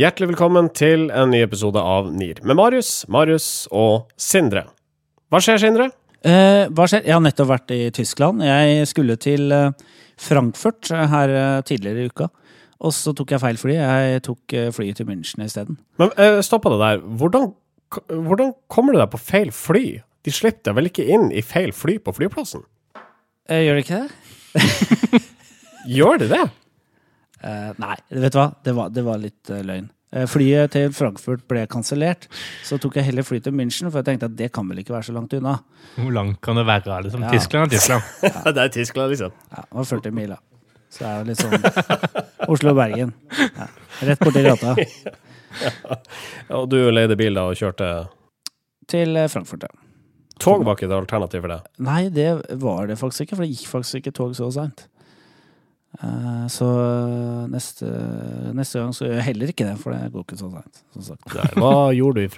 Hjertelig velkommen til en ny episode av NIR med Marius, Marius og Sindre. Hva skjer, Sindre? Eh, hva skjer? Jeg har nettopp vært i Tyskland. Jeg skulle til eh, Frankfurt eh, her eh, tidligere i uka. Og så tok jeg feil fly. Jeg tok flyet til München isteden. Men eh, stoppa det der. Hvordan, hvordan kommer du deg på feil fly? De slipper deg vel ikke inn i feil fly på flyplassen? Eh, gjør det ikke det? Gjør de det? Eh, nei, vet du hva? Det var, det var litt uh, løgn. Uh, flyet til Frankfurt ble kansellert. Så tok jeg heller fly til München, for jeg tenkte at det kan vel ikke være så langt unna. Hvor langt kan det være? liksom? Ja. Tyskland er Tyskland. det er Tyskland, liksom. Ja, det var 40 mil, da. Så det er jo litt sånn Oslo-Bergen. Ja, rett borti gata. Og du leide bil da og kjørte Til Frankfurt, ja. Tog var ikke et alternativ for deg? Nei, det var det faktisk ikke, for det gikk faktisk ikke tog så seint. Eh, Så neste, neste gang så gjør jeg heller ikke det, for det går ikke så seint. Hva gjorde du i,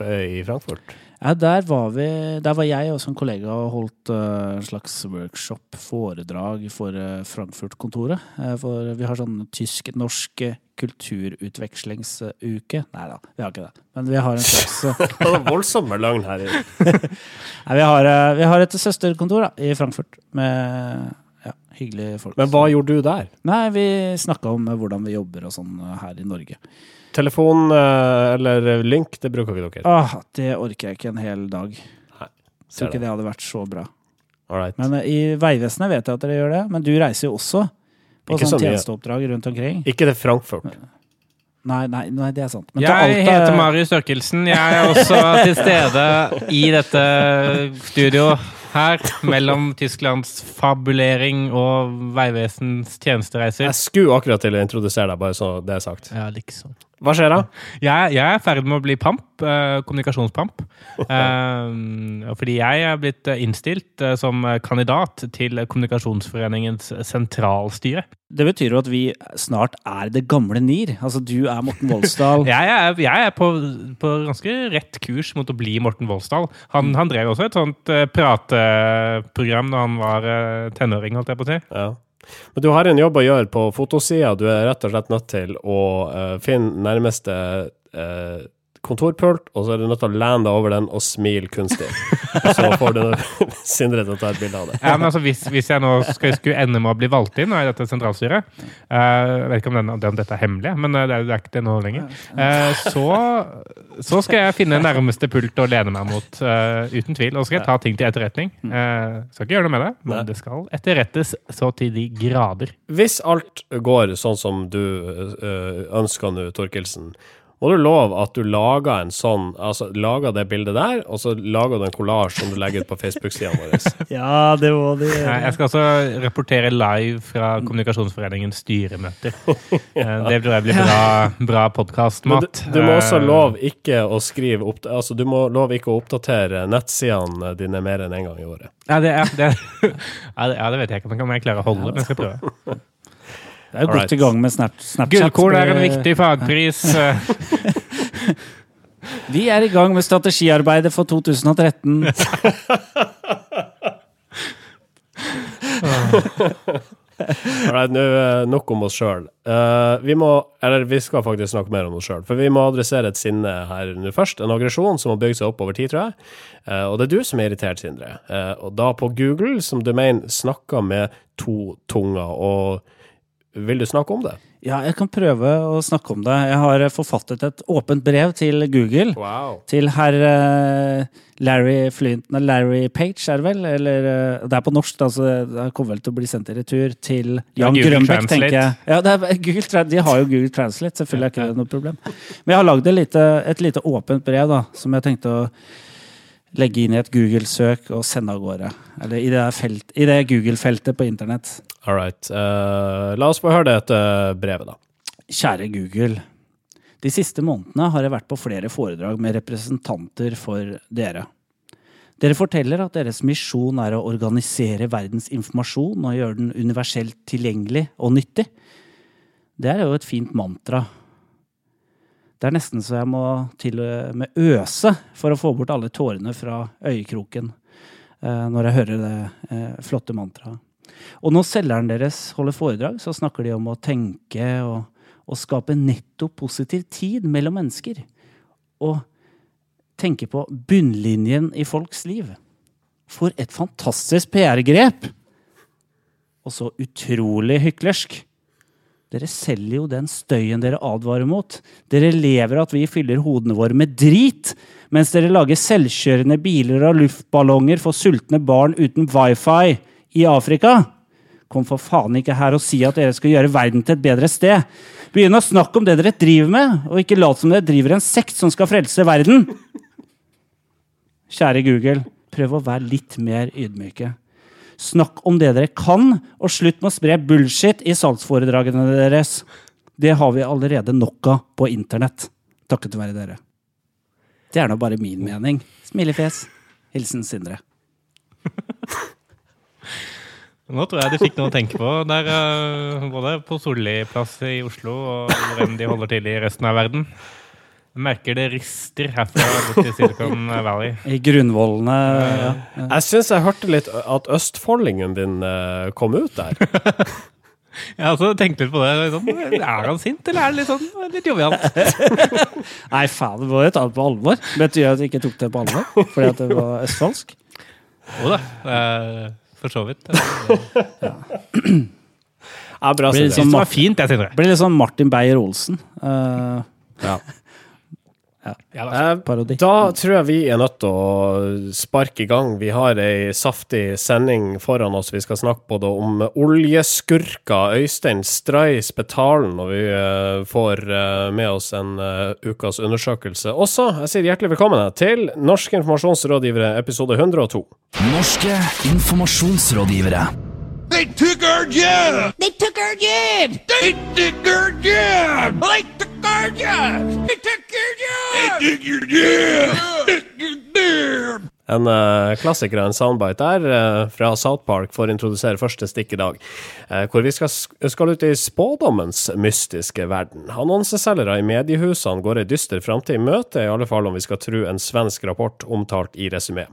i Frankfurt? Ja, der, var vi, der var jeg og en kollega og holdt eh, en slags workshop, foredrag, for eh, Frankfurt-kontoret. Eh, For vi har sånn tysk-norsk kulturutvekslingsuke. Nei da, vi har ikke det. Men vi har en slags eh, Det var voldsomme løgn her. Nei, vi, har, eh, vi har et søsterkontor da, i Frankfurt med hyggelige folk. Men hva gjorde du der? Nei, vi snakka om eh, hvordan vi jobber og sånn eh, her i Norge. Telefon eh, eller link, det bruker ikke dere? Ah, det orker jeg ikke en hel dag. Nei, Tror ikke det hadde vært så bra. Alright. Men i Vegvesenet vet jeg at dere gjør det. Men du reiser jo også på Ikke så sånn tjenesteoppdrag rundt omkring. Ikke til Frankfurt. Nei, nei, nei, det er sant. Men Jeg Alta- heter Marius Størkelsen. Jeg er også til stede i dette studio her, mellom Tysklands fabulering og Vegvesens tjenestereiser. Jeg skulle akkurat til å introdusere deg, bare så det er sagt. Ja, liksom. Hva skjer da? Jeg, jeg er i ferd med å bli pamp. eh, kommunikasjonspamp. Eh, fordi jeg er blitt eh, innstilt som kandidat til Kommunikasjonsforeningens sentralstyre. Det betyr jo at vi snart er det gamle NIR. Altså, du er Morten Voldsdal. Jeg er, jeg er på, på ganske rett kurs mot å bli Morten Voldsdal. Han, han drev også et sånt prateprogram da han var tenåring, holdt jeg på å si. Ja. Men du har en jobb å gjøre på fotosida. Du er rett og slett nødt til å uh, finne nærmeste eh, kontorpult, og så er du nødt til å lene deg over den og smile kunstig. så får du Sindre til å ta et bilde av det. Ja, men altså, hvis, hvis jeg nå skal, skulle ende med å bli valgt inn i dette sentralstyret eh, Jeg vet ikke om, den, om dette er hemmelig, men eh, det er, det er ikke det nå lenger. Eh, så, så skal jeg finne nærmeste pult å lene meg mot, uten tvil. Og så skal jeg ta ting til etterretning. Eh, skal ikke gjøre noe med det, men det skal etterrettes så til de grader. Hvis alt går sånn som du ønsker nå, Torkelsen, må du love at du lager en sånn, altså lager det bildet der, og så lager du en kollasj som du legger ut på Facebook-sida vår. Ja, det må du gjøre. Jeg skal også rapportere live fra Kommunikasjonsforeningens styremøter. Eh, Det tror jeg blir bra, bra Men du, du må også love ikke å skrive opp, altså du må love ikke å oppdatere nettsidene dine mer enn én en gang i året. Ja, det, er, det, ja, det vet jeg ikke om jeg klarer å holde, men jeg skal prøve. Det er jo godt i gang med Snap Snapchat. Gullkorn er en viktig fagpris. eh, Vi er i gang med strategiarbeidet for 2013. Alright, nå eh, nok om oss sjøl. vi må, eller vi skal faktisk snakke mer om oss sjøl, for vi må adressere et sinne her nå først. En aggresjon som har bygd seg opp over tid, tror jeg. Uh, og det er du som er irritert, Sindre. Uh, og da på Google, som du mener snakker med to tunger. Og vil du snakke om det? Ja, jeg kan prøve å snakke om det. Jeg har forfattet et åpent brev til Google. Wow. Til herr eh, Larry Flint Nei, Larry Page, er det vel? Eller eh, Det er på norsk, så det kommer vel til å bli sendt i retur til Jan Google Grønbæk, tenker jeg. Ja, det er, Google, De har jo Google Translate, selvfølgelig er ikke det noe problem. Men jeg har lagd et et lite åpent brev da, som jeg tenkte å legge inn i et Google-søk og sende av gårde. Eller i det, felt, i det Google-feltet på internett. All right. Uh, la oss få høre dette brevet, da. Kjære Google. De siste månedene har jeg vært på flere foredrag med representanter for dere. Dere forteller at deres misjon er å organisere verdens informasjon og gjøre den universelt tilgjengelig og nyttig. Det er jo et fint mantra. Det er nesten så jeg må til og med øse for å få bort alle tårene fra øyekroken eh, når jeg hører det eh, flotte mantraet. Og når selgeren deres holder foredrag, så snakker de om å tenke og, og skape netto positiv tid mellom mennesker. Og tenke på bunnlinjen i folks liv. For et fantastisk PR-grep! Og så utrolig hyklersk. Dere selger jo den støyen dere advarer mot. Dere lever at vi fyller hodene våre med drit, mens dere lager selvkjørende biler og luftballonger for sultne barn uten wifi i Afrika. Kom for faen ikke her og si at dere skal gjøre verden til et bedre sted. Begynn å snakke om det dere driver med, og ikke lat som dere driver en sekt som skal frelse verden. Kjære Google, prøv å være litt mer ydmyke. Snakk om det dere kan, og slutt med å spre bullshit i salgsforedragene deres. Det har vi allerede nok av på internett, takket være dere. Det er nå bare min mening. Smilefjes. Hilsen Sindre. Nå tror jeg de fikk noe å tenke på. Der, eh, både på Solli plass i Oslo og hvem de holder til i resten av verden. Jeg merker det rister herfra bort til Silicon Valley. I grunnvollene ja. Jeg syns jeg hørte litt at østfoldingen din eh, kom ut der. Jeg har også tenkt litt på det. Sånn, er han sint, eller er det litt sånn litt jovialt? Nei, faen, det må jo ta det på alvor. Betyr det at du ikke tok det på alvor fordi at det var østfoldsk? Jo da, eh, for så vidt. Ja, bra, det sånn- Jeg var jeg. Det blir litt sånn Martin Beyer-Olsen. Uh, Ja. Ja, da. Eh, Parodi. Da tror jeg vi er nødt til å sparke i gang. Vi har ei saftig sending foran oss. Vi skal snakke både om oljeskurka Øystein Stray Spetalen, og vi eh, får eh, med oss en eh, ukas undersøkelse. Også, jeg sier hjertelig velkommen til Norske informasjonsrådgivere, episode 102. Norske informasjonsrådgivere. They took our job! They took our jobs! They took our job! They took our jobs! They took your jobs! They took your job! They took your job! En uh, klassiker av en soundbite der, uh, fra South Park, for å introdusere første stikk i dag. uh, hvor vi skal, skal ut i spådommens mystiske verden. Annonseselgere i mediehusene går ei dyster framtid i møte, i alle fall om vi skal tro en svensk rapport omtalt i Resumé.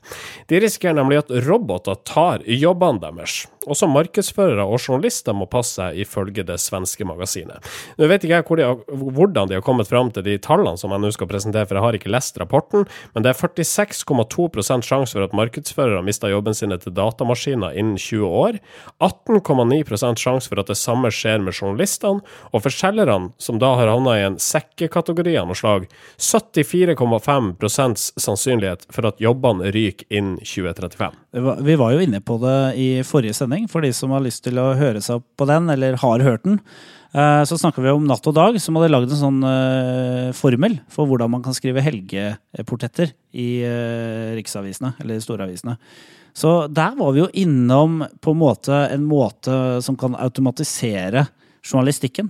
De risikerer nemlig at roboter tar jobbene deres. Også markedsførere og journalister må passe seg, ifølge det svenske magasinet. Nå vet ikke jeg hvor de har, hvordan de har kommet fram til de tallene som jeg nå skal presentere, for jeg har ikke lest rapporten, men det er 46,2 sjanse for at markedsførere mister jobben sine til datamaskiner innen 20 år, 18,9 sjanse for at det samme skjer med journalistene, og for selgerne, som da har havna i en sekkekategori av noe slag, 74,5% sannsynlighet for at jobbene ryker innen 2035. Vi var jo inne på det i forrige sending, for de som har lyst til å høre seg opp på den, eller har hørt den. Eh, Så snakka vi om Natt og Dag, som hadde lagd en sånn eh, formel for hvordan man kan skrive helgeportretter i eh, riksavisene, eller storavisene. Så der var vi jo innom på en måte en måte som kan automatisere journalistikken.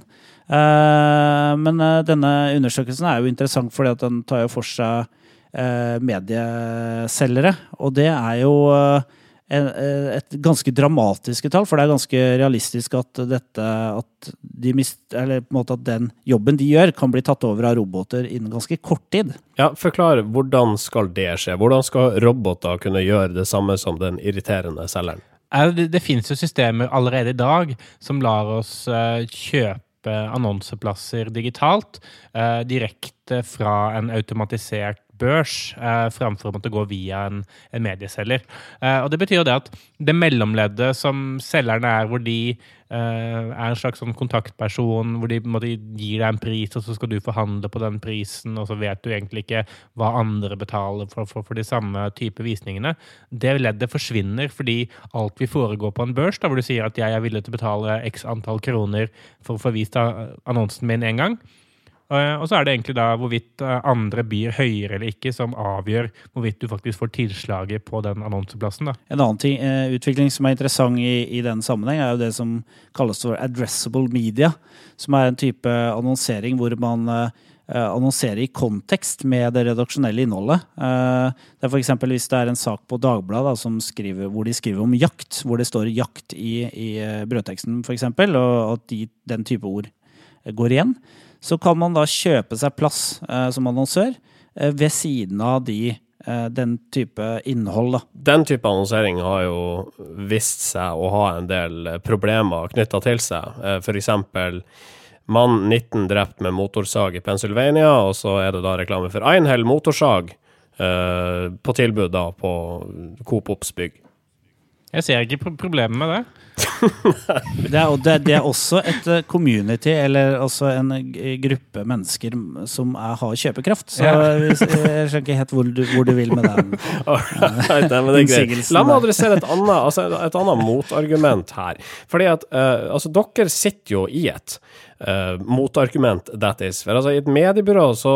Men denne undersøkelsen er jo interessant fordi at den tar jo for seg medieselgere. Og det er jo eh, eh, et ganske dramatiske tall, for det er ganske realistisk at dette at de mist, eller på en måte at den jobben de gjør, kan bli tatt over av roboter innen ganske kort tid. Ja, forklar, hvordan skal det skje? Hvordan skal roboter kunne gjøre det samme som den irriterende selgeren? Er Det, det finnes jo systemer allerede i dag som lar oss eh, kjøpe annonseplasser digitalt eh, direkte fra en automatisert børs, eh, framfor å måtte gå via en, en medieselger. Eh, og Det betyr jo det at det mellomleddet som selgerne er, hvor de eh, er en slags sånn kontaktperson, hvor de måte, gir deg en pris, og så skal du forhandle på den prisen, og så vet du egentlig ikke hva andre betaler for, for, for de samme type visningene. Det leddet forsvinner fordi alt vil foregå på en børs, da, hvor du sier at jeg er villig til å betale x antall kroner for å få vist annonsen min en gang. Eh, Og så er det egentlig da hvorvidt eh, andre byr høyere eller ikke, som avgjør hvorvidt du faktisk får tilslaget på den annonseplassen. da. En annen ting, eh, utvikling som er interessant i, i den sammenheng, er jo det som kalles for addressable media. Som er en type annonsering hvor man annonserer i kontekst med det redaksjonelle innholdet. Det er eksempel hvis det er en sak på Dagbladet da, hvor de skriver om jakt, hvor det står 'jakt' i, i brødteksten f.eks., og at de, den type ord går igjen, så kan man da kjøpe seg plass eh, som annonsør eh, ved siden av de, eh, den type innhold. da. Den type annonsering har jo vist seg å ha en del eh, problemer knytta til seg. Eh, eksempel, Mann 19 drept med motorsag i Pennsylvania, og så er det da reklame for Einhell motorsag eh, på tilbud da på Coop Ops bygg. Jeg ser ikke problemet med det. Det er, det, det er også et eh, community, eller også en gruppe mennesker som er, har kjøpekraft. Så jeg skjønner ikke helt hvor du, hvor du vil med den. Innsigelsen La meg adressere et annet, altså et annet motargument her. Fordi at uh, altså, dere sitter jo i et eh, motargument, that is. For altså, i et mediebyrå så,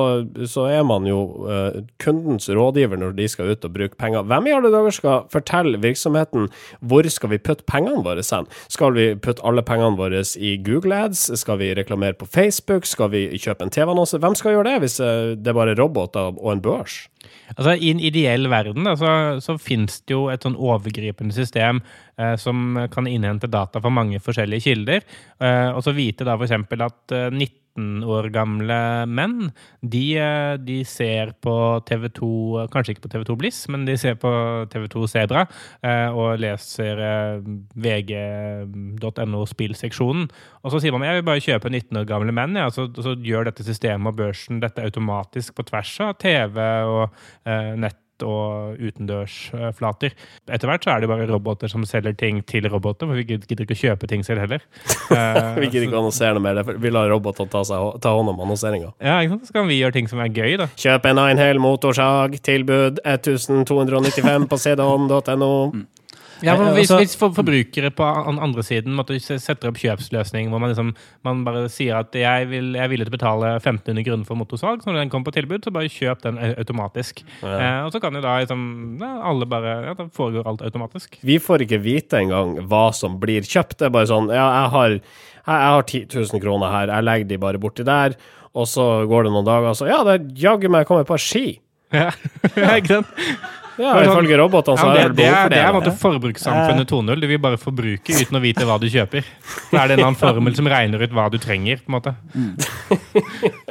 så er man jo uh, kundens rådgiver når de skal ut og bruke penger. Hvem i alle dager skal fortelle virksomheten hvor skal vi putte pengene våre hen? Skal vi putte alle pengene våre i Google Ads? Skal vi reklamere på Facebook? Skal vi kjøpe en TV-annonse? Hvem skal gjøre det hvis uh, det er bare roboter og en børs? Altså, I en ideell verden da, så, finnes det jo et sånn overgripende system eh, som kan innhente data fra mange forskjellige kilder. Eh, og så vite da f.eks. at eh, 19 år gamle menn de, eh, de ser på TV2 Kanskje ikke på TV2 Bliss, men de ser på TV2 Sebra eh, og leser eh, vg.no spillseksjonen. Og så sier man jeg vil bare kjøpe 19 år gamle menn. Ja, så, så gjør dette systemet og børsen dette automatisk på tvers av TV og eh, nett og utendørsflater. Etter hvert så er det bare roboter som selger ting til roboter, for vi gidder ikke å kjøpe ting selv heller. Eh, Vi gidder ikke å annonsere noe mer, for vi lar robotene ta, seg, ta hånd om annonseringa. ja, ikke sant? Så kan vi gjøre ting som er gøy, da. Kjøp en Einhell motorsag, tilbud 1295 på cdon.no. Ja, for Eh, hvis, altså- hvis for, forbrukere på andre siden måtte setter opp kjøpsløsning hvor man liksom man bare sier at jeg, vil, jeg er villig til å betale 1500 kroner for motorsalg, så når den kommer på tilbud, så bare kjøp den automatisk. automatisk. Eh, og så kan jo da liksom alle bare Ja, da foregår alt automatisk. Vi får ikke vite engang hva som blir kjøpt. Det er bare sånn Ja, jeg har, jeg, jeg har 10 000 kroner her, jeg legger de bare borti der, og så går det noen dager, og så Ja, det er jaggu meg kommet et par ski. Ja, ja ikke sant? Ja, ifølge robotene så Ja, det, det, behov er, for det er det. er forbrukssamfunnet 2.0. Du vil bare forbruke uten å vite hva du kjøper. Så er det en annen formel som regner ut hva du trenger. på en måte.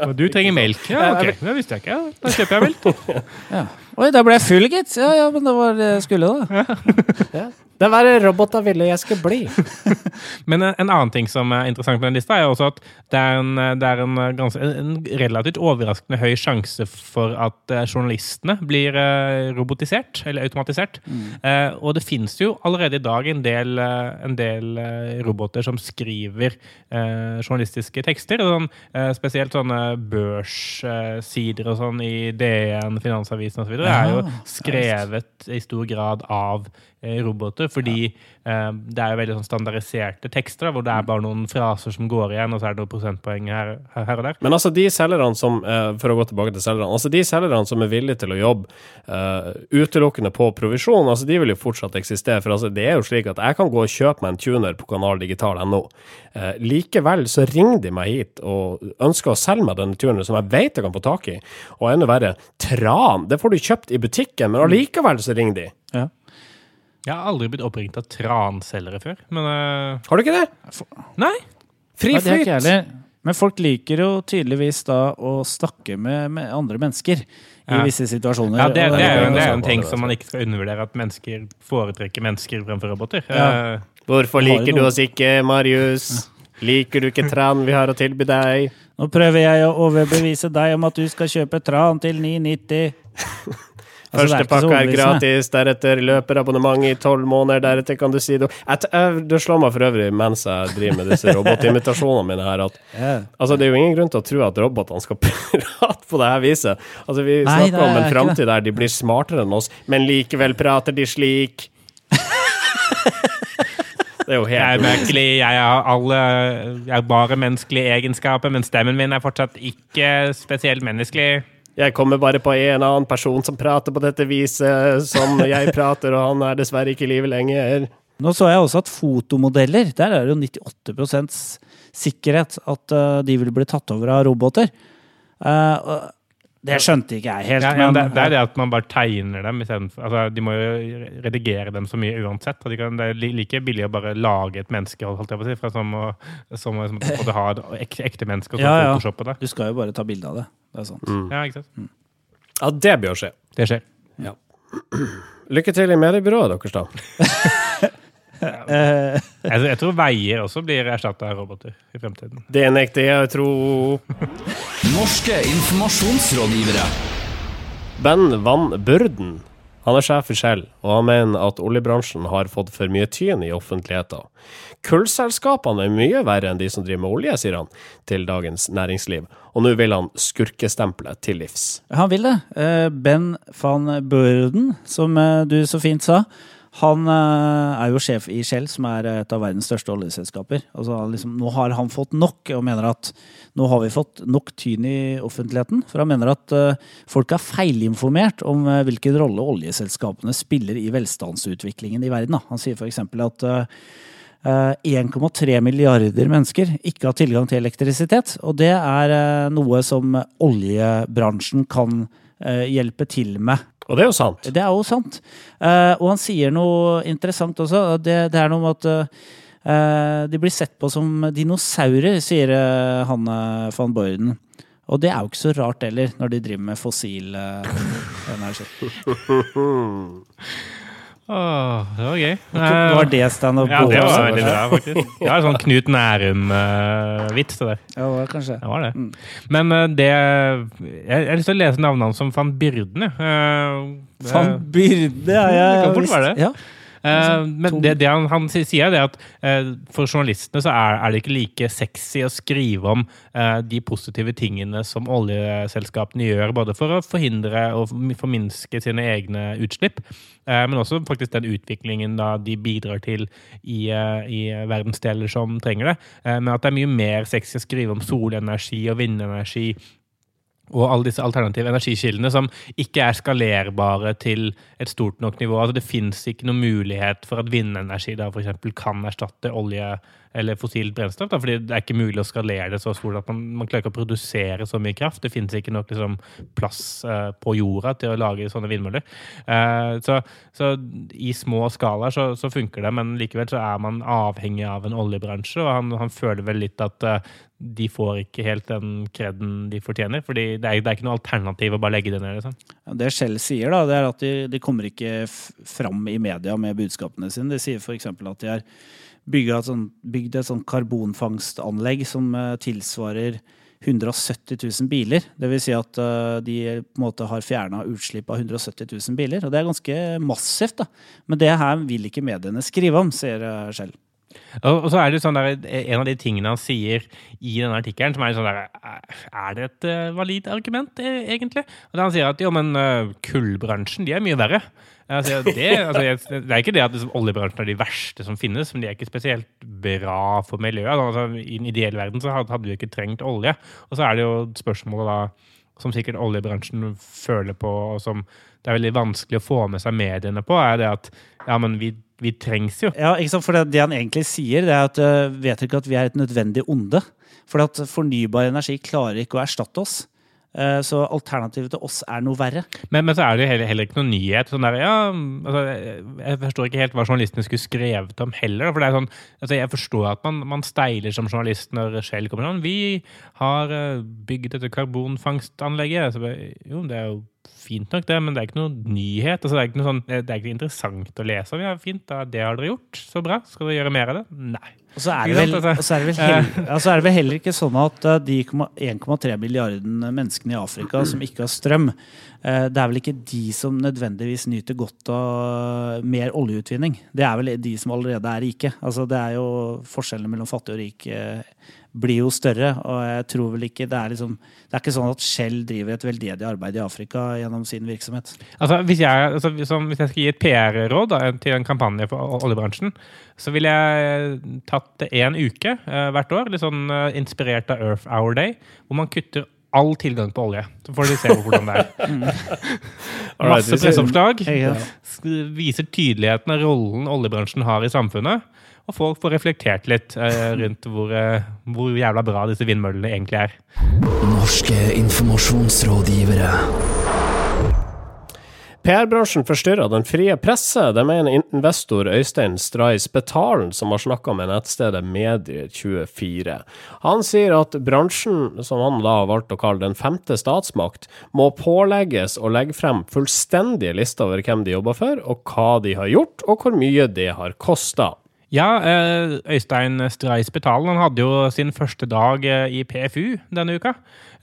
Og du trenger melk. Ja, ok. Det visste jeg ikke. Ja, Da kjøper jeg melk. Ja. Oi, da ble jeg full, gitt. Ja, ja, men det var det jeg skulle, da. Det var roboter ville jeg skulle bli. Men en, en annen ting som er interessant med den lista, er også at det er en, det er en, ganske, en relativt overraskende høy sjanse for at eh, journalistene blir eh, robotisert, eller automatisert. Eh, og det finnes jo allerede i dag en del, eh, en del roboter som skriver eh, journalistiske tekster. Sånn, eh, spesielt sånne børssider og sånn i DN, Finansavisen osv. er jo skrevet i stor grad av roboter, fordi eh, det er jo veldig sånn standardiserte tekster, hvor det er bare noen fraser som går igjen, og så er det noen prosentpoeng her, her, og der. Men altså, de selgerne som eh, For å gå tilbake til selgerne. Altså, de selgerne som er villige til å jobbe eh, utelukkende på provisjon, altså, de vil jo fortsatt eksistere. For altså, det er jo slik at jeg kan gå og kjøpe meg en tuner på kanaldigital.no. Eh, likevel så ringer de meg hit og ønsker å selge meg denne tuneren som jeg vet jeg kan få tak i. Og enda verre, tran. Det får du kjøpt i butikken, men allikevel så ringer de. Ja. Jeg har aldri blitt oppringt av transelgere før, men uh, Har du ikke det? Nei! Fri Nei, det er ikke flyt. jeg heller. Men folk liker jo tydeligvis da å snakke med, med andre mennesker i Ja. visse situasjoner. Ja, det, og- det er jo det er jo en ting som man ikke skal undervurdere, at mennesker foretrekker mennesker fremfor roboter. Ja. Eh, Hvorfor Har liker du oss ikke, Marius? Liker du ikke tran vi har å tilby deg? Nå prøver jeg å overbevise deg om at du skal kjøpe tran til 990. Altså, er Første ikke pakka er gratis, deretter løperabonnement i tolv måneder, deretter kan du si det Det slår meg for øvrig mens jeg driver med disse robotimitasjonene mine her, at altså, det er jo ingen grunn til å tro at robotene skal prate på det her viset. Altså, vi Nei, snakker om en framtid der de blir smartere enn oss, men likevel prater de slik. Det er jo Jeg er helt merkelig, jeg har alle Jeg har bare menneskelige egenskaper, men stemmen min er fortsatt ikke spesielt menneskelig. Jeg kommer bare på en annen person som prater på dette viset som jeg prater, og han er dessverre ikke i live lenger. Nå så jeg også at fotomodeller, der er det jo 98 sikkerhet at eh, de vil bli tatt over av roboter. Og det skjønte ikke jeg helt. Ja, ja, men, det, det er det at man bare tegner dem istedenfor altså, De må jo redigere dem så mye uansett. og De kan, det er like billig å bare lage et menneske holdt jeg på å si, fra som å, som å, som å ha et ekte, ekte menneske og så Ja, ja. photoshoppe det. Du skal jo bare ta bilde av det. Det er sant. Ja, ikke sant? Ja, det bør skje. Det skjer. Lykke til i mediebyrået deres, da. Eh, Jeg, jeg tror veier også blir erstatta av roboter i fremtiden. Det nekter jeg å tro. Norske informasjonsrådgivere. Ben Van Burden han er sjef i Shell, og han mener at oljebransjen har fått for mye tyn i offentligheten. Kullselskapene er mye verre enn de som driver med olje, sier han til Dagens Næringsliv, og nå vil han skurkestempelet til livs. Han vil det. Eh, Ben van Burden, som eh, du så fint sa, han eh, er jo sjef i Shell, som er et av verdens største oljeselskaper. Altså, liksom, nå har han fått nok, og mener at nå har vi fått nok tyn i offentligheten. For han mener at eh, folk er feilinformert om eh, hvilken rolle oljeselskapene spiller i velstandsutviklingen i verden. Han sier f.eks. at eh, eh, 1,3 milliarder mennesker ikke har tilgang til elektrisitet. Og det er eh, noe som oljebransjen kan eh, hjelpe til med. Og det er jo sant. Det er jo sant. Uh, og han sier noe interessant også. Det, det er noe med at uh, de blir sett på som dinosaurer, sier uh, han eh, van Borden. Og det er jo ikke så rart heller, når de driver med fossil energi. Åh, det var gøy. Var det standup? Ja, det var veldig bra, faktisk. Det var sånn Knut Nærum-vits, det der. Ja, det var kanskje. Det var det. Men eh, det Jeg har lyst til å lese navnet hans som van Byrden, jeg. Eh, Van Byrden, ja. Det kan ja, fort være det. Ja. Eh, men det, det han, han sier, er at eh, for journalistene så er, er det ikke like sexy å skrive om eh, de positive tingene som oljeselskapene gjør, både for å forhindre og forminske sine egne utslipp, men også faktisk den utviklingen da de bidrar til i, i verdensdeler som trenger det. Men at det er mye mer sexy å skrive om solenergi og vindenergi og alle disse alternative energikildene som ikke er skalerbare til et stort nok nivå. Altså Det fins ikke noen mulighet for at vindenergi da for eksempel kan erstatte olje eller fossilt brennstoff. Da, fordi det er ikke mulig å skalere det så stort at man, man klarer ikke å produsere så mye kraft. Det finnes ikke nok liksom, plass eh, på jorda til å lage sånne vindmøller. Eh, så, så i små skalaer så, så funker det, men likevel så er man avhengig av en oljebransje, og han, han føler vel litt at eh, de får ikke helt den kreden de fortjener. fordi det er, det er ikke noe alternativ å bare legge det ned. Liksom. Det Shell sier, da, det er at de, de kommer ikke fram i media med budskapene sine. De sier f.eks. at de sånn, bygd et sånt karbonfangstanlegg som eh, tilsvarer 170 000 biler. Vil si at eh, de på en måte har fjerna utslipp av 170 000 biler. Og det er ganske massivt, da. Men det her vil ikke mediene skrive om, sier Skjell. Og så er det sånn der, En av de tingene han sier i denne artikkelen, som er sånn der Er det et uh, valid argument, egentlig? Og da Han sier at jo, men uh, kullbransjen de er mye verre. Altså, det, altså, jeg, det er ikke det at liksom, oljebransjen er de verste som finnes, men de er ikke spesielt bra for miljøet. Altså, I den ideelle verden så hadde vi ikke trengt olje. Og så er det jo spørsmålet da, som sikkert oljebransjen føler på, og som det er veldig vanskelig å få med seg mediene på, er det at ja, men vi, vi trengs jo. Ja, ikke sant? For det, det han egentlig sier, det er at uh, vet ikke at vi er et nødvendig onde. For at fornybar energi klarer ikke å erstatte oss. Eh, Så alternativet til oss er noe verre. Men, men så er det heller, heller ikke noen nyhet. Sånn der, ja, altså, jeg forstår ikke helt hva journalistene skulle skrevet om heller. For det er sånn, altså, Jeg forstår at man, man steiler som journalist når Shell kommer sånn. Vi har eh, bygd dette karbonfangstanlegget. Så, jo, det er jo fint nok, det, men det er ikke noe nyhet. Altså, det, er ikke noe sånn, det er ikke interessant å lese om. Ja, fint, da, det har dere gjort. Så bra. Skal dere gjøre mer av det? Nei. Og så er det vel, altså? er det vel, heller, altså er det vel heller ikke sånn at eh, de 1,3 milliarden menneskene i Afrika som ikke har strøm, eh, det er vel ikke de som nødvendigvis nyter godt av mer oljeutvinning. Det er vel de som allerede er rike. Altså, det er jo Forskjellene mellom fattig og rik eh, blir jo større, og jeg tror vel ikke det er liksom Det er ikke sånn at Shell driver et veldedig arbeid i Afrika gjennom sin virksomhet. Altså, hvis, jeg, altså, som, hvis jeg skal gi et PR-råd til en kampanje for oljebransjen, så ville jeg tatt det én uke eh, hvert år, litt sånn eh, inspirert av Earth Hour Day, hvor man kutter all tilgang på olje. Så får de se hvordan det er. Masse presseoppslag. Viser tydeligheten av rollen oljebransjen har i samfunnet. Og folk får reflektert litt eh, rundt hvor, eh, hvor jævla bra disse vindmøllene egentlig er. Norske informasjonsrådgivere. PR-bransjen forstyrrer den frie presse, det mener investor Øystein Stray Spetalen, som har snakka med nettstedet Medier24. Han sier at bransjen, som han da har valgt å kalle den femte statsmakt, må pålegges å legge frem fullstendige lister over hvem de jobber for, og hva de har gjort, og hvor mye det har kosta. Ja, eh, Øystein Stray Spetalen hadde jo sin første dag eh, i PFU denne uka.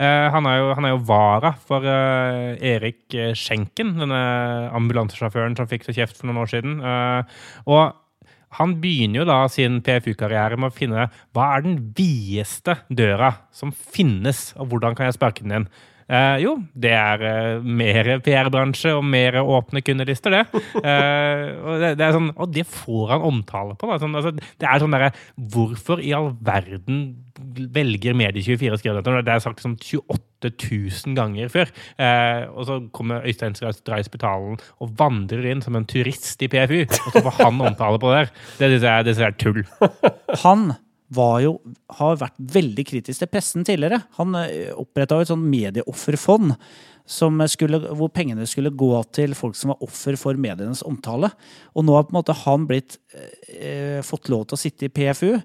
Eh, Han er jo, han er jo vara for Erik Schenken, denne ambulansesjåføren som fikk så kjeft for noen år siden. Og han begynner jo da sin PFU-karriere med å finne hva er den videste døra som finnes, og hvordan kan jeg sparke den inn? Eh, jo, det er eh, mer PR-bransje og mer åpne kundelister, det. Eh, og, det, det er sånn, og det får han omtale på. Da. Sånn, altså, det er sånn derre Hvorfor i all verden velger Medie24 å skrive dette? Det er sagt som 28 000 ganger før. Eh, og så kommer Øystein Stray spitalen og vandrer inn som en turist i PFU, og så får han omtale på det der. Det syns jeg, jeg er tull. Han jo, har vært veldig kritisk til pressen tidligere. Han oppretta et sånn medieofferfond skulle, hvor pengene skulle gå til folk som var offer for medienes omtale. Og nå har på en måte han blitt, eh, fått lov til å sitte i PFU.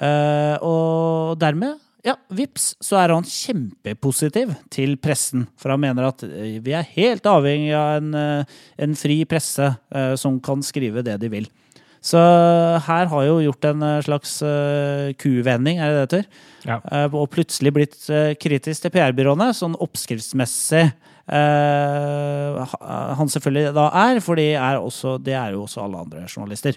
Eh, og dermed, ja, vips, så er han kjempepositiv til pressen. For han mener at eh, vi er helt avhengig av en, eh, en fri presse eh, som kan skrive det de vil. Så her har jo gjort en eh, slags uh, kuvending, er det det heter? Ja. Eh, og plutselig blitt eh, kritisk til PR-byråene, sånn oppskriftsmessig. eh, han selvfølgelig da er, for det er også, det er jo også alle andre journalister.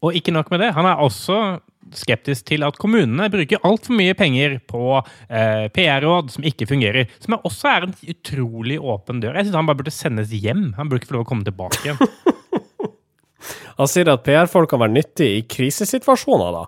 Og ikke nok med det, han er også skeptisk til at kommunene bruker altfor mye penger på eh, PR-råd som ikke fungerer. Som også er en utrolig åpen dør. Jeg syns han bare burde sendes hjem. Han burde ikke få lov å komme tilbake igjen. Han sier at PR-folk kan være nyttig i krisesituasjoner, da.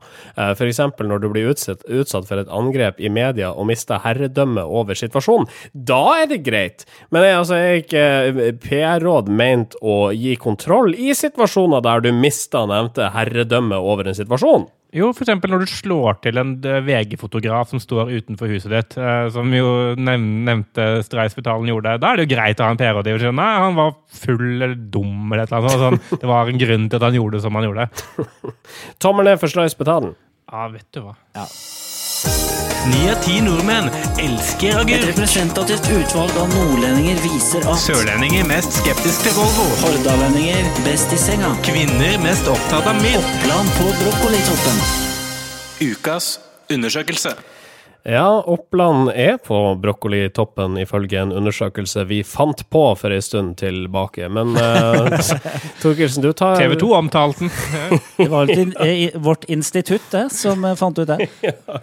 F.eks. For eksempel når du blir utsatt, utsatt for et angrep i media og mister herredømme over situasjonen. Da er det greit. Men er, altså, ikke eh, PR-råd ment å gi kontroll i situasjoner der du mister nevnte herredømme over en situasjon? Jo, eksempel når du slår til en eh, VG-fotograf som står utenfor huset ditt, eh, som jo nevnte Streisbetalen gjorde, da er det jo greit å ha en PR-rådgiver som nei, han var full eller dum eller et eller annet. Sånn, det var en grunn til at han gjorde det som han gjorde. Tommel ned for Streisbetalen. Ja, vet du hva. Ni av ti nordmenn elsker Et representativt utvalg av nordlendinger viser at Sørlendinger mest skeptisk til Volvo. hordalendinger best i senga. Kvinner mest opptatt av mild. Oppland på brokkolitoppen. Ukas undersøkelse. Ja, Oppland er på brokkolitoppen ifølge en undersøkelse vi fant på for en stund tilbake. Men uh, Torkelsen, du tar TV 2 omtalte den. Det var alltid eh, vårt institutt det, som eh, fant ut det.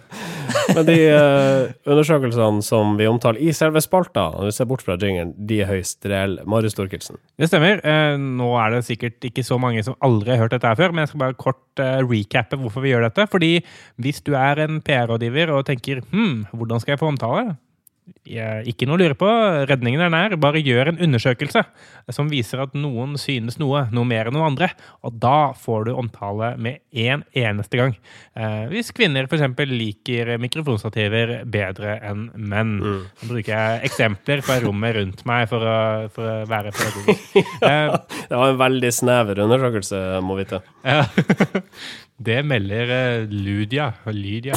Men de uh, undersøkelsene som vi omtaler i selve spalta, når vi ser bort fra jingeren, de er høyst reelle. Marius Torkelsen. Det stemmer. Nå er det sikkert ikke så mange som aldri har hørt dette her før, men jeg skal bare kort recappe hvorfor vi gjør dette. Fordi hvis du er en PR-rådgiver og tenker hm, hvordan skal jeg få omtale? Ikke noe å lure på. Redningen er nær. Bare gjør en undersøkelse som viser at noen synes noe, noe mer enn noen andre. Og da får du omtale med én eneste gang. Eh, hvis kvinner f.eks. liker mikrofonstativer bedre enn menn. så bruker jeg eksempler fra rommet rundt meg for å, for å være pedagogisk. Eh, Det var en veldig snever undersøkelse, må vite. ja. Det melder eh, Ludia Lydia.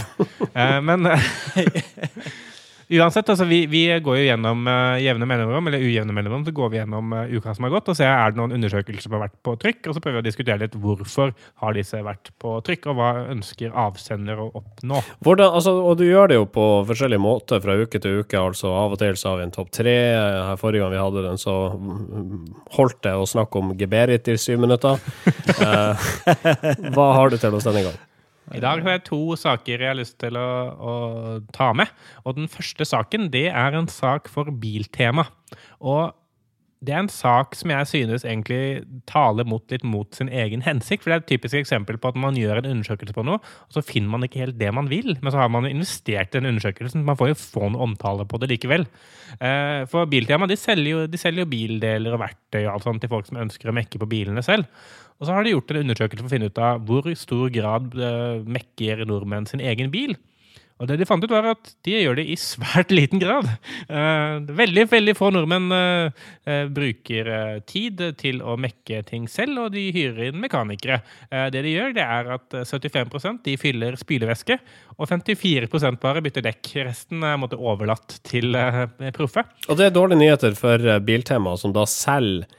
Eh, men uansett, altså, vi, vi går jo gjennom uh, jevne mellomrom, eller ujevne mellomrom, så går vi gjennom uh, uka som har gått, og ser er det noen undersøkelser som har vært på trykk, og så prøver vi å diskutere litt hvorfor har disse vært på trykk, og hva ønsker avsender å oppnå. Hvordan, altså, og du gjør det jo på forskjellige måter fra uke til uke. altså Av og til så har vi en topp tre. Her Forrige gang vi hadde den, så mm, holdt det å snakke om Geberit i syv minutter. uh, hva har du til oss denne gang? I dag har jeg to saker jeg har lyst til å, å ta med. Og den første saken, det er en sak for Biltema. Og det er en sak som jeg synes egentlig taler mot, litt mot sin egen hensikt. For det er et typisk eksempel på at man gjør en undersøkelse på noe, og så finner man ikke helt det man vil. Men så har man investert i den undersøkelsen. Man får jo få noe omtale på det likevel. Eh, For Biltema de selger, jo, de selger jo bildeler og verktøy og alt sånt til folk som ønsker å mekke på bilene selv. Og så har de gjort en undersøkelse for å finne ut av hvor stor grad eh, mekker nordmenn sin egen bil. Og det de fant ut, var at de gjør det i svært liten grad. Eh, veldig, veldig få nordmenn eh, eh, bruker tid til å mekke ting selv, og de hyrer inn mekanikere. Det de gjør, det er at eh, 75% de fyller spylevæske, og 54% bare bytter dekk. Resten er på overlatt til proffe. Og det er dårlige nyheter for Biltema, som da selger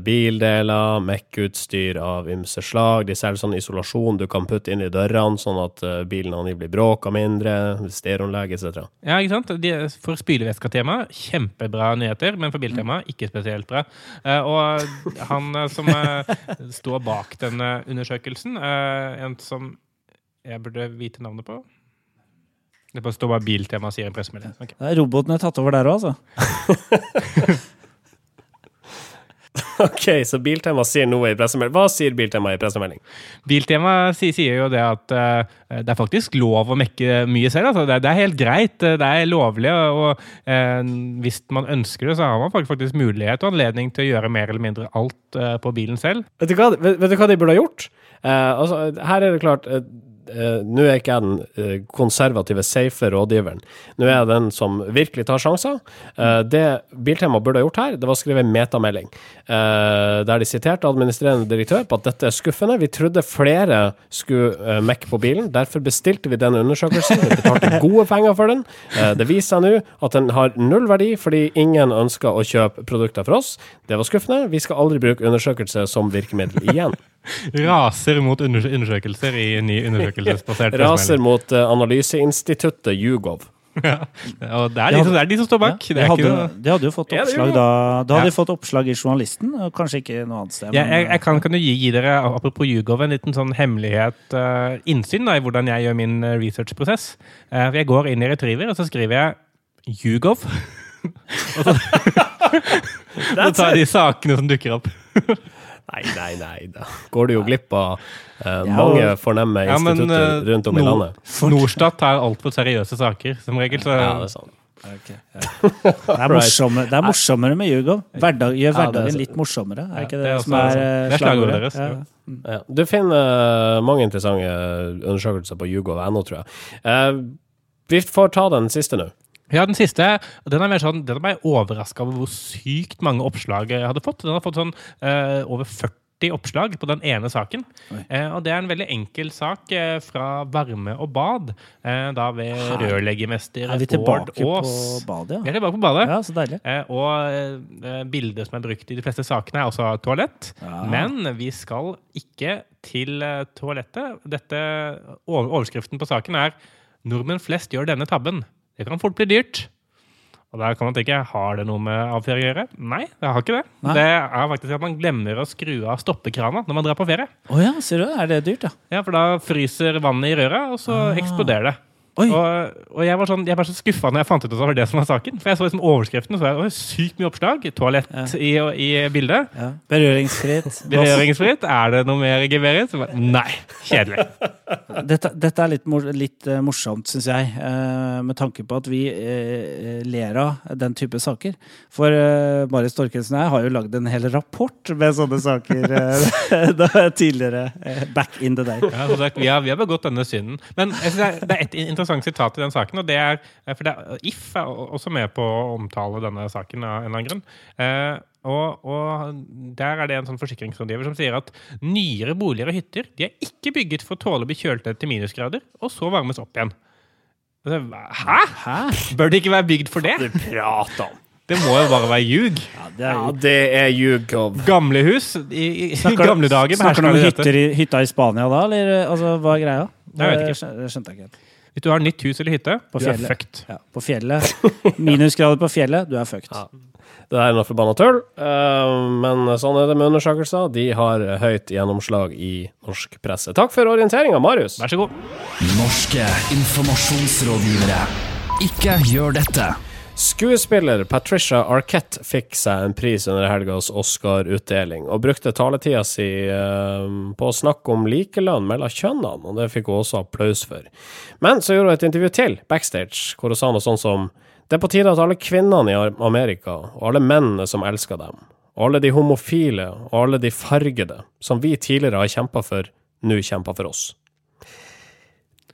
bildeler, Mac-utstyr av ymse slag. De selger sånn isolasjon du kan putte inn i dørene, sånn at eh, bilen angivelig bråker mindre, stereoanlegg etc. Ja, ikke sant? De, for spylevæsketema, kjempebra nyheter, men for biltema, ikke spesielt bra. Eh, og han eh, som eh, står bak denne undersøkelsen, eh, en som jeg burde vite navnet på Det bare står bare Biltema sier en pressemelding. Okay. Robotene er tatt over der òg, altså. Ok, så Biltema sier noe i pressemelding. Hva sier Biltema i pressemelding? Biltema sier, sier jo det at uh, det er faktisk lov å mekke mye selv. Altså. Det, det er helt greit, eh, det er lovlig. Og, eh, hvis man ønsker det, så har man faktisk, mulighet og anledning til å gjøre mer eller mindre alt uh, på bilen selv. Vet du hva, vet, vet du hva de burde ha gjort? Altså, her er det klart eh, eh, Nå er ikke jeg den eh, konservative, safe rådgiveren. Nå er jeg den som virkelig tar sjanser. Eh, det Biltema burde ha gjort her, det var å skrive en metamelding, eh, der de siterte administrerende direktør på at dette er skuffende. Vi trodde flere skulle uh, mekke på bilen, derfor bestilte vi denne undersøkelsen. Vi betalte gode penger for den. Eh, det viser seg nå at den har null verdi fordi ingen ønsker å kjøpe produkter fra oss. Det var skuffende. Vi skal aldri bruke undersøkelse som virkemiddel igjen. Raser mot undersøkelser i ny undersøkelsesbasert Raser mot eh, analyseinstituttet Hugov. Ja. Og det er, de som, det er de som står bak. Det er hadde, ikke noe de hadde jo fått oppslag da. Da hadde Ja. de fått oppslag i Journalisten, og kanskje ikke noe annet sted. jeg, ja, jeg, jeg kan, kan jo gi, gi dere, apropos Jugov, en liten sånn hemmelighet uh, innsyn da, i hvordan jeg gjør min eh, researchprosess. Uh, jeg går inn i Retriever, og så skriver jeg Jugov. og så, så tar jeg de sakene som dukker opp. Nei, nei, nei. Da går du jo glipp av Ja, mange og- fornemme Ja, men, institutter eh, rundt om i no- landet. Norstat tar altfor seriøse saker, som regel. Så Ja, det er sant. Okay, ja. Det er morsommere, det er morsommere med Hugo. Hverdag, gjør Ja, er hverdagen litt morsommere. Er ikke det det, er som er, det eh, er slagordet deres, Ja. ja. Ja. Du finner eh, mange interessante undersøkelser på Hugov.no, tror jeg. Eh, vi får ta den siste nå. Ja, den siste den er mer sånn, den er meg overraska over hvor sykt mange oppslag jeg hadde fått. Den har fått sånn eh, over 40 oppslag på den ene saken. Eh, og det er en veldig enkel sak eh, fra varme og bad, eh, da ved Her rørleggermester Er vi Bård på Aas. badet, Vi er tilbake på badet. Ja, så deilig. Eh, og eh, bildet som er brukt i de fleste sakene, er også toalett. Ja. Men vi skal ikke til toalettet. Dette, overskriften på saken er 'Nordmenn flest gjør denne tabben'. Det kan fort bli dyrt. Og der kan man tenke, Har det noe med avføring å gjøre? Nei, det har ikke det. Nei. Det er faktisk at man glemmer å skru av stoppekrana når man drar på ferie. Oh ja, ser du? Er det dyrt, da? Ja, For da fryser vannet i røret, og så Ah. eksploderer det. Og, og jeg var sånn, jeg var så skuffa når jeg fant ut at det var det som var saken. For jeg så liksom overskriften, så var det sykt mye oppslag. Toalett i, i bildet. ja. Berøringsfritt. Berøringsfritt. Er det noe mer? Så bare, Nei. Kjedelig. Dette, dette er litt, mor litt eh, morsomt, syns jeg, eh, med tanke på at vi eh, ler av den type saker. For Marius Torkelsen og jeg har jo lagd en hel rapport med sånne saker tidligere. back in the day. Ja, sagt, vi, har, vi har begått denne synden. Men jeg synes det er et interessant sitat i den saken. og det er, for det er, If er også med på å omtale denne saken av en eller annen grunn. Eh, og, og Der er det en sånn forsikringsrådgiver som sier at nyere boliger og hytter de er ikke bygget for å tåle å bli kjølt ned til minusgrader, og så varmes opp igjen. Hæ? Hæ? Bør det ikke være bygd for det? Du prater om. Det må jo bare være ljug. Ja, det er Ja, jo det er Hugov. Gamle hus i, i, Snakker, gamle dager snakker du om hytter i, hytta i Spania da, eller altså, hva er greia? Jeg vet ikke. Det skjønte jeg ikke helt. Hvis du har nytt hus eller hytte, På du er fjellet. fucked. Ja, på fjellet. Minusgrader på fjellet, du er fucked. Ja. Det er noe forbanna tull, eh, men sånn er det med undersøkelser. De har høyt gjennomslag i norsk presse. Takk for orienteringa, Marius. Vær så god. Norske informasjonsrådgivere. Ikke gjør dette. Skuespiller Patricia Arquette fikk seg en pris under helgas Oscar-utdeling, og brukte taletida si eh, på å snakke om likelønn mellom kjønnene, og det fikk hun også applaus for. Men så gjorde hun et intervju til, backstage, hvor hun sa noe sånn som Det er på tide at alle kvinnene i Amerika, og alle mennene som elsker dem, og alle de homofile, og alle de fargede, som vi tidligere har kjempa for, nå kjemper for oss.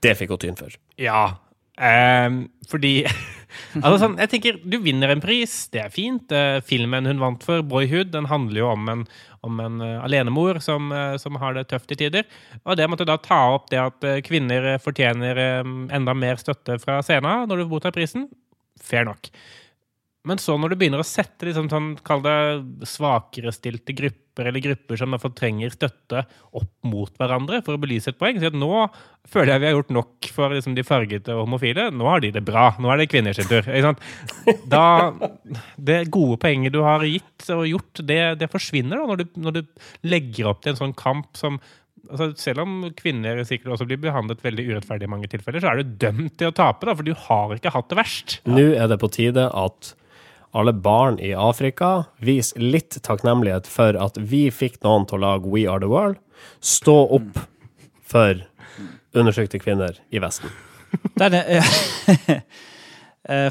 Det fikk hun tyn for. Ja. Ehm, fordi Altså sånn, jeg tenker, Du vinner en pris, det er fint. Uh, filmen hun vant for, 'Boyhood', den handler jo om en, om en uh, alenemor som, uh, som har det tøft i tider. Og det måtte da ta opp det at kvinner fortjener enda mer støtte fra scenen når du mottar prisen. Fair nok. Men så når du begynner å sette liksom sånn, kall det svakerestilte grupper, eller grupper som fortrenger støtte, opp mot hverandre for å belyse et poeng, så nå føler jeg vi har gjort nok for liksom, de fargete og homofile. Nå har de det bra. Nå er det kvinners sin tur. Det gode poenget du har gitt og gjort, det, det forsvinner da, når du, når du legger opp til en sånn kamp som altså Selv om kvinner sikkert også blir behandlet veldig urettferdig i mange tilfeller, så er du dømt til å tape, da, for du har ikke hatt det verst. Nå er det på tide at alle barn i Afrika vis litt takknemlighet for at vi fikk noen til å lage We Are The World. Stå opp for undersøkte kvinner i Vesten. Det er det. Ja.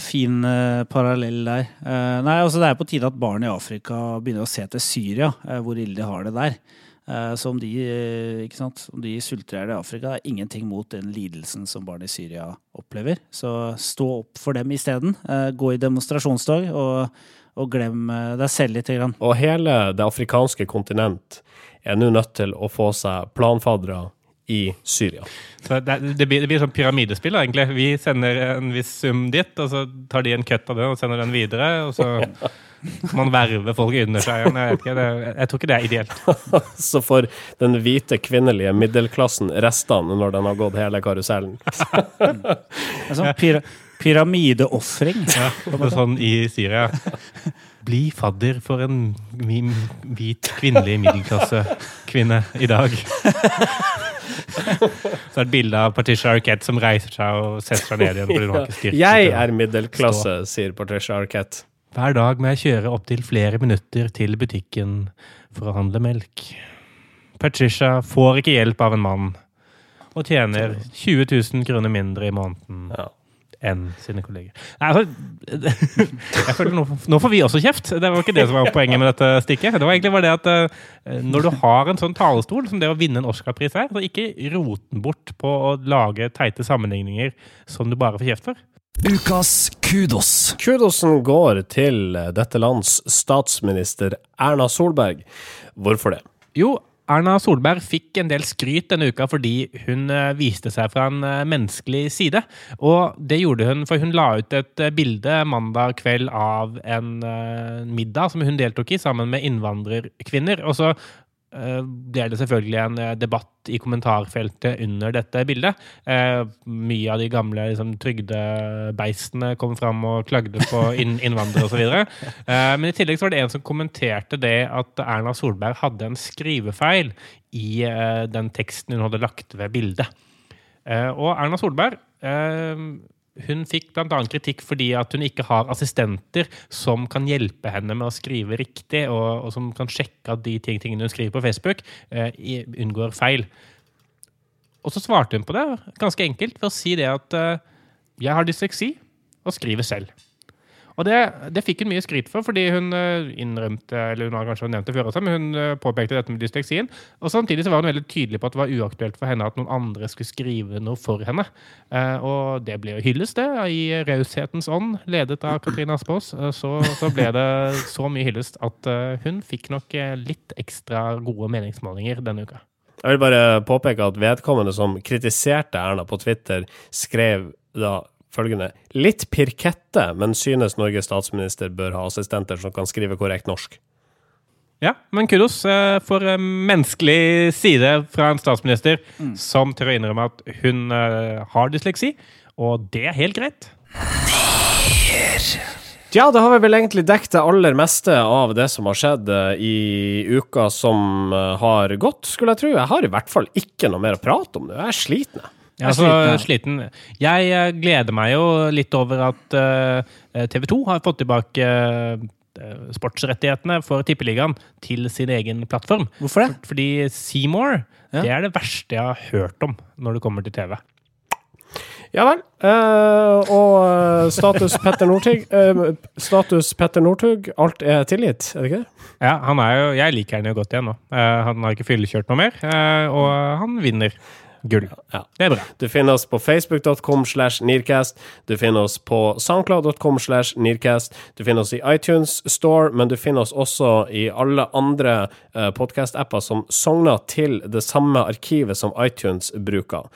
fin eh, parallell der. Eh, nei, altså Det er på tide at barn i Afrika begynner å se til Syria, eh, hvor ille de har det der. Eh, så om de, eh, ikke sant? om de sulter i hjel i Afrika, er ingenting mot den lidelsen som barn i Syria opplever. Så stå opp for dem isteden. Eh, gå i demonstrasjonstog, og, og glem deg selv litt. Og hele det afrikanske kontinent er nå nødt til å få seg planfaddere i Syria. Så det, det, blir, det blir sånn pyramidespill, egentlig. Vi sender en viss sum dit, og så tar de en køtt av den og sender den videre. Og så man verver folk under seg. igjen. Jeg, vet ikke, det, jeg tror ikke det er ideelt. Så får den hvite kvinnelige middelklassen restene når den har gått hele karusellen. En sånn pyra pyramideofring. Ja, sånn i Syria. Bli fadder for en hvit kvinnelig middelklassekvinne i dag. Så er det et bilde av Patricia Arquette som reiser seg og setter seg ned igjen. fordi hun har ikke styrke Jeg til å- er middelklasse, sier Patricia Arquette. Hver dag må jeg kjøre opptil flere minutter til butikken for å handle melk. Patricia får ikke hjelp av en mann, og tjener 20 000 kroner mindre i måneden Ja. Enn sine kolleger. Nei, altså, jeg føler nå, nå får vi også kjeft. Det var ikke det som var poenget med dette stikket. Det var egentlig bare det at eh, når du har en sånn talerstol som det å vinne en Oscar-pris er, så ikke rot den bort på å lage teite sammenligninger som du bare får kjeft for. Ukas kudos. Kudosen går til dette lands statsminister Erna Solberg. Hvorfor det? Jo, Erna Solberg fikk en del skryt denne uka fordi hun eh, viste seg fra en eh, menneskelig side. Og det gjorde hun, for hun la ut et eh, bilde mandag kveld av en middag som hun deltok i sammen med innvandrerkvinner. Og så ble det selvfølgelig en eh, debatt i kommentarfeltet under dette bildet. Eh, mye av de gamle liksom, trygdebeistene kom fram og klagde på inn innvandrere osv. Eh, men i tillegg var det en som kommenterte det at Erna Solberg hadde en skrivefeil i eh, den teksten hun hadde lagt ved bildet. Eh, og Erna Solberg eh, hun fikk bl.a. kritikk fordi at hun ikke har assistenter som kan hjelpe henne med å skrive riktig, og, og som kan sjekke at de ting, tingene hun skriver på Facebook, uh, unngår feil. Og så svarte hun på det ganske enkelt ved å si det at uh, jeg har dysleksi og skriver selv. Og det, det fikk hun mye skryt for, fordi hun eh, innrømte eller hun har kanskje nevnt det før også, men hun eh, påpekte dette med dysleksien. Og samtidig så var hun veldig tydelig på at det var uaktuelt for henne at noen andre skulle skrive noe for henne. Eh, og det ble jo hyllest, det, i raushetens ånd, ledet av Katrine Aspaas. Så, så ble det så mye hyllest at hun fikk nok litt ekstra gode meningsmålinger denne uka. Jeg vil bare påpeke at vedkommende som kritiserte Erna på Twitter, skrev da følgende Litt pirkette, men synes Norges statsminister bør ha assistenter som kan skrive korrekt norsk. Ja, men kudos eh, for en menneskelig side fra en statsminister som tør å innrømme at hun eh, har dysleksi, og det er helt greit. Ja, da har vi vel egentlig dekket det aller meste av det som har skjedd eh, i uka som eh, har gått, skulle jeg tro. Jeg har i hvert fall ikke noe mer å prate om nå. Jeg er sliten. Jeg. Jeg er sliten, sliten. Jeg eh, gleder meg jo litt over at TV 2 har fått tilbake eh, sportsrettighetene for Tippeligaen til sin egen plattform. Hvorfor det? Fordi Seymour, Ja. det er det verste jeg har hørt om når det kommer til TV. Ja vel. Eh, og eh, status Petter Northug eh, Status Petter Northug, alt er tilgitt, er det ikke det? Ja, han er jo, Jeg liker han jo godt igjen nå. Eh, han har ikke fyllekjørt noe mer, eh, og han vinner. Gull. Ja. Det er bra. Du finner oss på facebook.com slash nearcast. Du finner oss på soundcloud.com slash nearcast. Du finner oss i iTunes Store, men du finner oss også i alle andre uh, podkast-apper som sogner til det samme arkivet som iTunes bruker.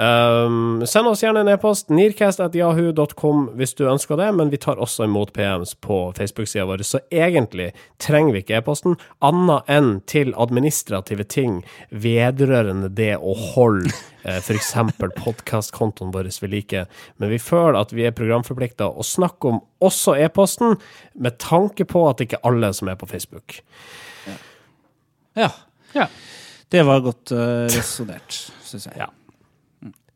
Um, send oss gjerne en e-post. nearcast.jahu.com hvis du ønsker det, men vi tar også imot PMs på Facebook-sida vår, så egentlig trenger vi ikke e-posten, annet enn til administrative ting vedrørende det å holde eh, f.eks. podkastkontoen vår vi liker, Men vi føler at vi er programforplikta å snakke om også e-posten, med tanke på at ikke alle som er på Facebook. Ja. Ja. Det var godt uh, resonnert, syns jeg. Ja.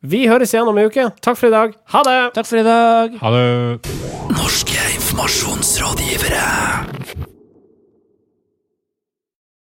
Vi høres igjen om en uke. Takk for i dag. Ha det! Takk for i dag. Ha det. Norske informasjonsrådgivere.